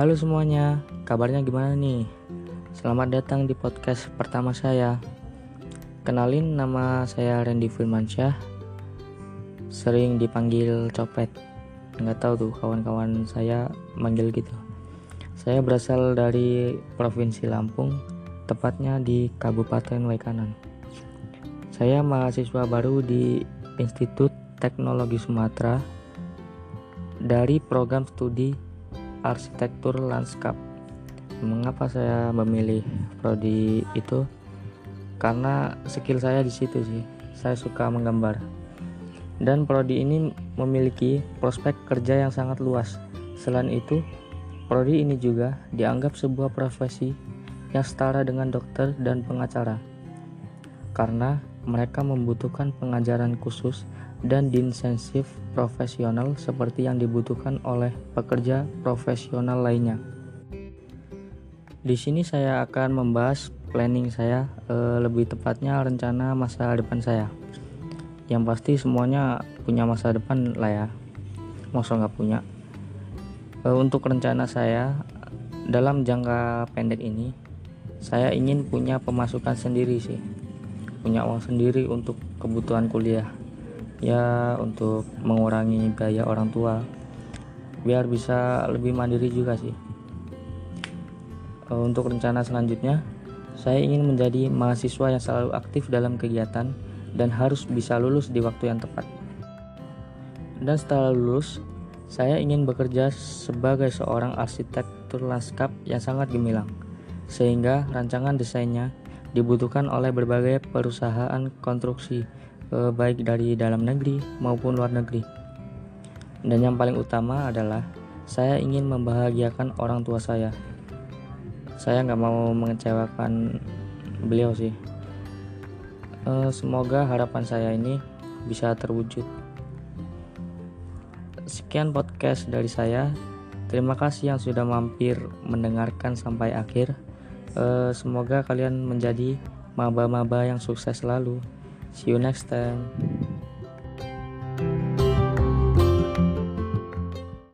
Halo semuanya, kabarnya gimana nih? Selamat datang di podcast pertama saya. Kenalin nama saya Randy Firmansyah. Sering dipanggil copet. Nggak tahu tuh kawan-kawan saya manggil gitu. Saya berasal dari Provinsi Lampung, tepatnya di Kabupaten Waikanan. Saya mahasiswa baru di Institut Teknologi Sumatera dari program studi arsitektur lanskap. Mengapa saya memilih prodi itu? Karena skill saya di situ sih. Saya suka menggambar. Dan prodi ini memiliki prospek kerja yang sangat luas. Selain itu, prodi ini juga dianggap sebuah profesi yang setara dengan dokter dan pengacara. Karena mereka membutuhkan pengajaran khusus dan diinsentif profesional seperti yang dibutuhkan oleh pekerja profesional lainnya. Di sini saya akan membahas planning saya, e, lebih tepatnya rencana masa depan saya. Yang pasti semuanya punya masa depan lah ya, masa nggak punya. E, untuk rencana saya dalam jangka pendek ini, saya ingin punya pemasukan sendiri sih, punya uang sendiri untuk kebutuhan kuliah. Ya untuk mengurangi biaya orang tua. Biar bisa lebih mandiri juga sih. E, untuk rencana selanjutnya saya ingin menjadi mahasiswa yang selalu aktif dalam kegiatan dan harus bisa lulus di waktu yang tepat. Dan setelah lulus saya ingin bekerja sebagai seorang arsitektur lanskap yang sangat gemilang sehingga rancangan desainnya dibutuhkan oleh berbagai perusahaan konstruksi eh, baik dari dalam negeri maupun luar negeri. Dan yang paling utama adalah saya ingin membahagiakan orang tua saya. Saya nggak mau mengecewakan beliau sih. Eh, semoga harapan saya ini bisa terwujud. Sekian podcast dari saya. Terima kasih yang sudah mampir mendengarkan sampai akhir. Uh, semoga kalian menjadi maba-maba yang sukses selalu. See you next time.